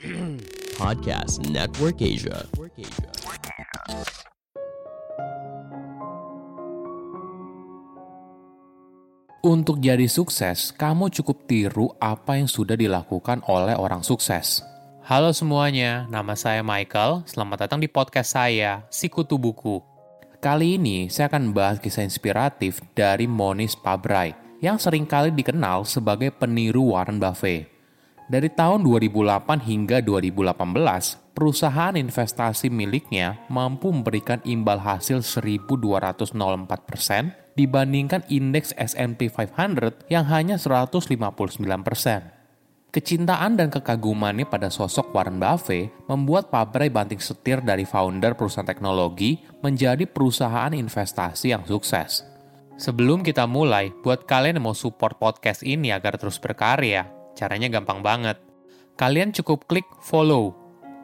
Podcast Network Asia. Untuk jadi sukses, kamu cukup tiru apa yang sudah dilakukan oleh orang sukses. Halo semuanya, nama saya Michael. Selamat datang di podcast saya, Sikutu Buku. Kali ini saya akan membahas kisah inspiratif dari Monis Pabrai yang sering kali dikenal sebagai peniru Warren Buffett. Dari tahun 2008 hingga 2018, perusahaan investasi miliknya mampu memberikan imbal hasil 1.204 persen dibandingkan indeks S&P 500 yang hanya 159 persen. Kecintaan dan kekagumannya pada sosok Warren Buffett membuat pabrik banting setir dari founder perusahaan teknologi menjadi perusahaan investasi yang sukses. Sebelum kita mulai, buat kalian yang mau support podcast ini agar terus berkarya, caranya gampang banget. Kalian cukup klik follow.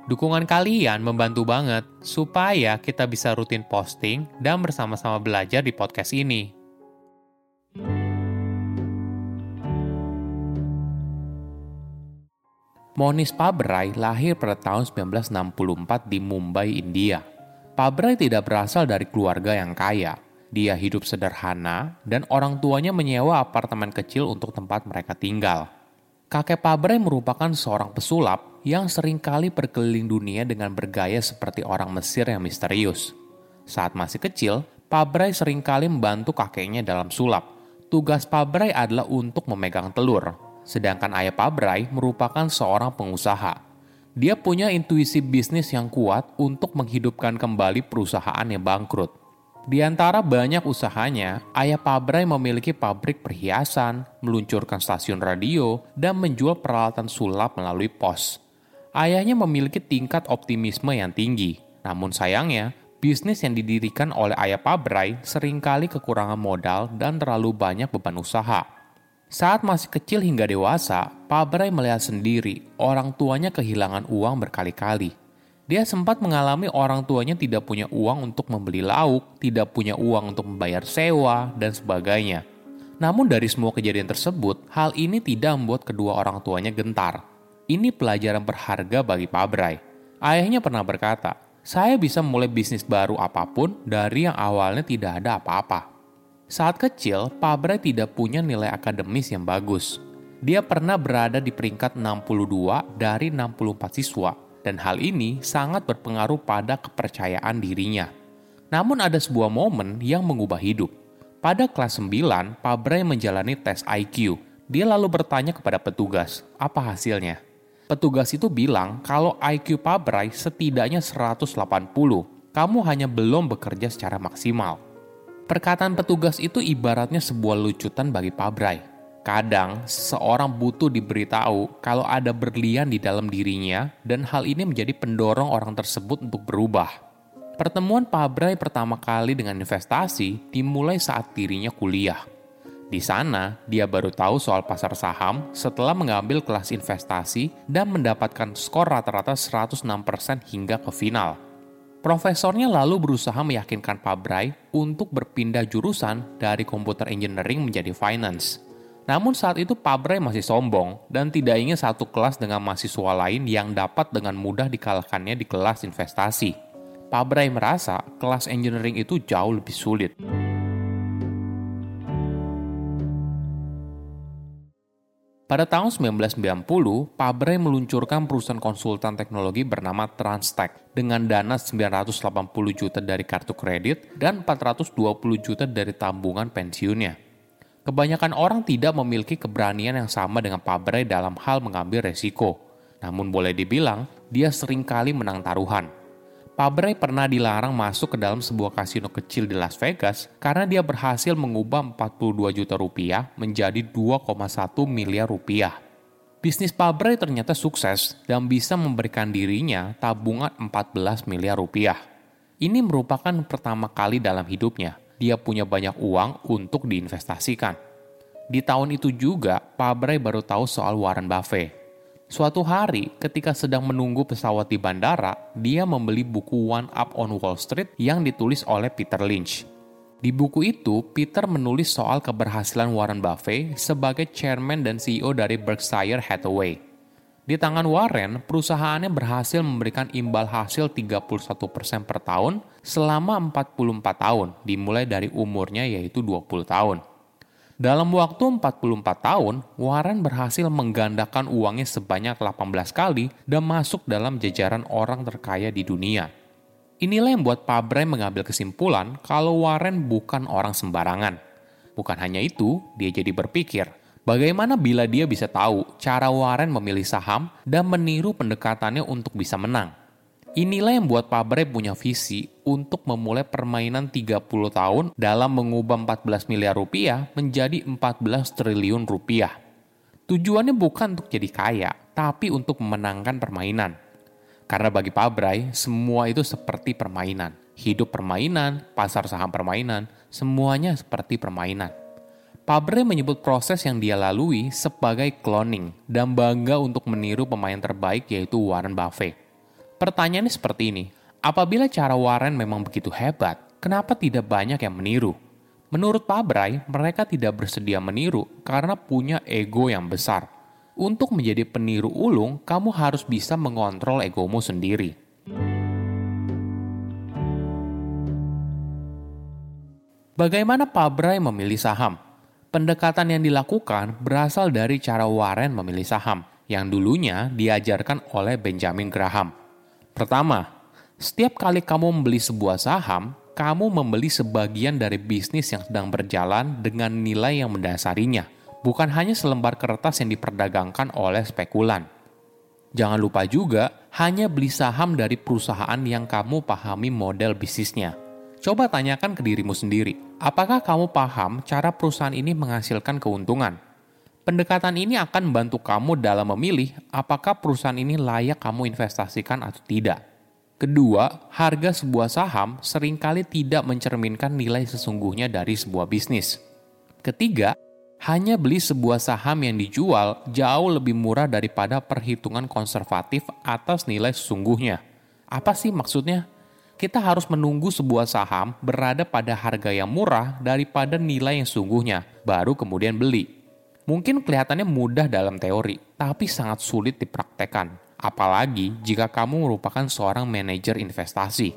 Dukungan kalian membantu banget supaya kita bisa rutin posting dan bersama-sama belajar di podcast ini. Monis Pabrai lahir pada tahun 1964 di Mumbai, India. Pabrai tidak berasal dari keluarga yang kaya. Dia hidup sederhana dan orang tuanya menyewa apartemen kecil untuk tempat mereka tinggal. Kakek Pabrai merupakan seorang pesulap yang sering kali berkeliling dunia dengan bergaya seperti orang Mesir yang misterius. Saat masih kecil, Pabrai sering kali membantu kakeknya dalam sulap. Tugas Pabrai adalah untuk memegang telur, sedangkan ayah Pabrai merupakan seorang pengusaha. Dia punya intuisi bisnis yang kuat untuk menghidupkan kembali perusahaan yang bangkrut. Di antara banyak usahanya, ayah Pabrai memiliki pabrik perhiasan, meluncurkan stasiun radio, dan menjual peralatan sulap melalui pos. Ayahnya memiliki tingkat optimisme yang tinggi, namun sayangnya, bisnis yang didirikan oleh ayah Pabrai sering kali kekurangan modal dan terlalu banyak beban usaha. Saat masih kecil hingga dewasa, Pabrai melihat sendiri orang tuanya kehilangan uang berkali-kali. Dia sempat mengalami orang tuanya tidak punya uang untuk membeli lauk, tidak punya uang untuk membayar sewa, dan sebagainya. Namun dari semua kejadian tersebut, hal ini tidak membuat kedua orang tuanya gentar. Ini pelajaran berharga bagi Pabrai. Ayahnya pernah berkata, saya bisa mulai bisnis baru apa pun dari yang awalnya tidak ada apa-apa. Saat kecil, Pabrai tidak punya nilai akademis yang bagus. Dia pernah berada di peringkat 62 dari 64 siswa, dan hal ini sangat berpengaruh pada kepercayaan dirinya. Namun ada sebuah momen yang mengubah hidup. Pada kelas 9, Pabrai menjalani tes IQ. Dia lalu bertanya kepada petugas, apa hasilnya? Petugas itu bilang kalau IQ Pabrai setidaknya 180. Kamu hanya belum bekerja secara maksimal. Perkataan petugas itu ibaratnya sebuah lucutan bagi Pabrai. Kadang, seseorang butuh diberitahu kalau ada berlian di dalam dirinya dan hal ini menjadi pendorong orang tersebut untuk berubah. Pertemuan Pabrai pertama kali dengan investasi dimulai saat dirinya kuliah. Di sana, dia baru tahu soal pasar saham setelah mengambil kelas investasi dan mendapatkan skor rata-rata 106% hingga ke final. Profesornya lalu berusaha meyakinkan Pabrai untuk berpindah jurusan dari computer engineering menjadi finance. Namun saat itu Pabrai masih sombong dan tidak ingin satu kelas dengan mahasiswa lain yang dapat dengan mudah dikalahkannya di kelas investasi. Pabrai merasa kelas engineering itu jauh lebih sulit. Pada tahun 1990, Pabrai meluncurkan perusahaan konsultan teknologi bernama Transtech dengan dana 980 juta dari kartu kredit dan 420 juta dari tabungan pensiunnya. Kebanyakan orang tidak memiliki keberanian yang sama dengan Pabrai dalam hal mengambil resiko. Namun boleh dibilang, dia sering kali menang taruhan. Pabrai pernah dilarang masuk ke dalam sebuah kasino kecil di Las Vegas karena dia berhasil mengubah 42 juta rupiah menjadi 2,1 miliar rupiah. Bisnis Pabrai ternyata sukses dan bisa memberikan dirinya tabungan 14 miliar rupiah. Ini merupakan pertama kali dalam hidupnya dia punya banyak uang untuk diinvestasikan. Di tahun itu juga, Pabrai baru tahu soal Warren Buffett. Suatu hari, ketika sedang menunggu pesawat di bandara, dia membeli buku One Up on Wall Street yang ditulis oleh Peter Lynch. Di buku itu, Peter menulis soal keberhasilan Warren Buffett sebagai chairman dan CEO dari Berkshire Hathaway. Di tangan Warren, perusahaannya berhasil memberikan imbal hasil 31% per tahun selama 44 tahun, dimulai dari umurnya yaitu 20 tahun. Dalam waktu 44 tahun, Warren berhasil menggandakan uangnya sebanyak 18 kali dan masuk dalam jajaran orang terkaya di dunia. Inilah yang membuat Pak Bray mengambil kesimpulan kalau Warren bukan orang sembarangan. Bukan hanya itu, dia jadi berpikir, Bagaimana bila dia bisa tahu cara Warren memilih saham dan meniru pendekatannya untuk bisa menang? Inilah yang membuat Pabre punya visi untuk memulai permainan 30 tahun dalam mengubah 14 miliar rupiah menjadi 14 triliun rupiah. Tujuannya bukan untuk jadi kaya, tapi untuk memenangkan permainan. Karena bagi Pabrai, semua itu seperti permainan. Hidup permainan, pasar saham permainan, semuanya seperti permainan. Pabre menyebut proses yang dia lalui sebagai cloning dan bangga untuk meniru pemain terbaik yaitu Warren Buffett. Pertanyaannya seperti ini, apabila cara Warren memang begitu hebat, kenapa tidak banyak yang meniru? Menurut Pabrai, mereka tidak bersedia meniru karena punya ego yang besar. Untuk menjadi peniru ulung, kamu harus bisa mengontrol egomu sendiri. Bagaimana Pabrai memilih saham? Pendekatan yang dilakukan berasal dari cara Warren memilih saham, yang dulunya diajarkan oleh Benjamin Graham. Pertama, setiap kali kamu membeli sebuah saham, kamu membeli sebagian dari bisnis yang sedang berjalan dengan nilai yang mendasarinya, bukan hanya selembar kertas yang diperdagangkan oleh spekulan. Jangan lupa juga, hanya beli saham dari perusahaan yang kamu pahami model bisnisnya Coba tanyakan ke dirimu sendiri, apakah kamu paham cara perusahaan ini menghasilkan keuntungan? Pendekatan ini akan membantu kamu dalam memilih apakah perusahaan ini layak kamu investasikan atau tidak. Kedua, harga sebuah saham sering kali tidak mencerminkan nilai sesungguhnya dari sebuah bisnis. Ketiga, hanya beli sebuah saham yang dijual jauh lebih murah daripada perhitungan konservatif atas nilai sesungguhnya. Apa sih maksudnya? Kita harus menunggu sebuah saham berada pada harga yang murah daripada nilai yang sungguhnya, baru kemudian beli. Mungkin kelihatannya mudah dalam teori, tapi sangat sulit dipraktekkan. Apalagi jika kamu merupakan seorang manajer investasi.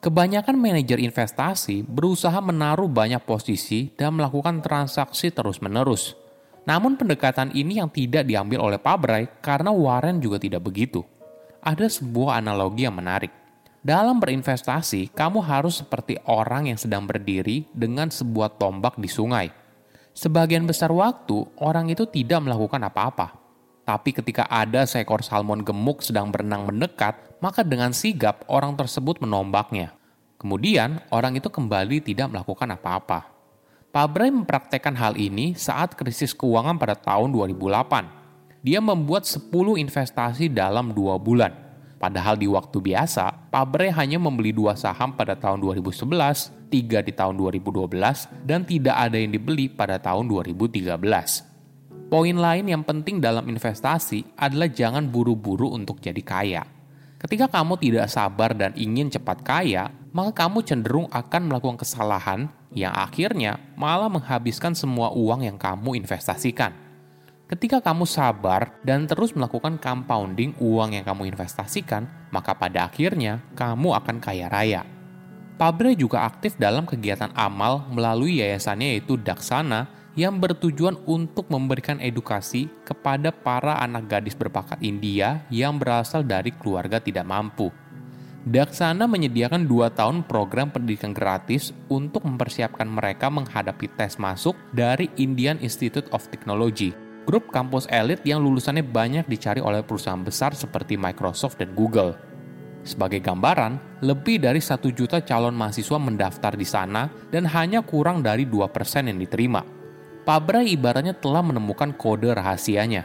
Kebanyakan manajer investasi berusaha menaruh banyak posisi dan melakukan transaksi terus-menerus. Namun pendekatan ini yang tidak diambil oleh Pabrai karena Warren juga tidak begitu. Ada sebuah analogi yang menarik dalam berinvestasi, kamu harus seperti orang yang sedang berdiri dengan sebuah tombak di sungai. Sebagian besar waktu, orang itu tidak melakukan apa-apa. Tapi ketika ada seekor salmon gemuk sedang berenang mendekat, maka dengan sigap orang tersebut menombaknya. Kemudian, orang itu kembali tidak melakukan apa-apa. Pabrai mempraktekkan hal ini saat krisis keuangan pada tahun 2008. Dia membuat 10 investasi dalam dua bulan Padahal di waktu biasa, Pabre hanya membeli dua saham pada tahun 2011, tiga di tahun 2012, dan tidak ada yang dibeli pada tahun 2013. Poin lain yang penting dalam investasi adalah jangan buru-buru untuk jadi kaya. Ketika kamu tidak sabar dan ingin cepat kaya, maka kamu cenderung akan melakukan kesalahan yang akhirnya malah menghabiskan semua uang yang kamu investasikan. Ketika kamu sabar dan terus melakukan compounding uang yang kamu investasikan, maka pada akhirnya kamu akan kaya raya. Pabre juga aktif dalam kegiatan amal melalui yayasannya yaitu Daksana yang bertujuan untuk memberikan edukasi kepada para anak gadis berpakat India yang berasal dari keluarga tidak mampu. Daksana menyediakan dua tahun program pendidikan gratis untuk mempersiapkan mereka menghadapi tes masuk dari Indian Institute of Technology grup kampus elit yang lulusannya banyak dicari oleh perusahaan besar seperti Microsoft dan Google. Sebagai gambaran, lebih dari satu juta calon mahasiswa mendaftar di sana dan hanya kurang dari 2% yang diterima. Pabrai ibaratnya telah menemukan kode rahasianya.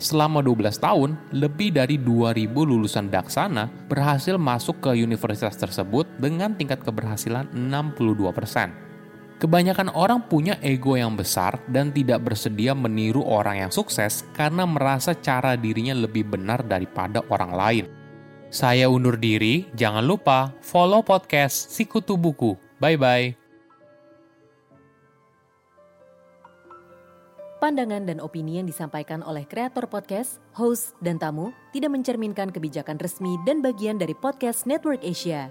Selama 12 tahun, lebih dari 2.000 lulusan Daksana berhasil masuk ke universitas tersebut dengan tingkat keberhasilan 62 persen. Kebanyakan orang punya ego yang besar dan tidak bersedia meniru orang yang sukses karena merasa cara dirinya lebih benar daripada orang lain. Saya undur diri, jangan lupa follow podcast Sikutu Buku. Bye-bye. Pandangan dan opini yang disampaikan oleh kreator podcast, host, dan tamu tidak mencerminkan kebijakan resmi dan bagian dari podcast Network Asia.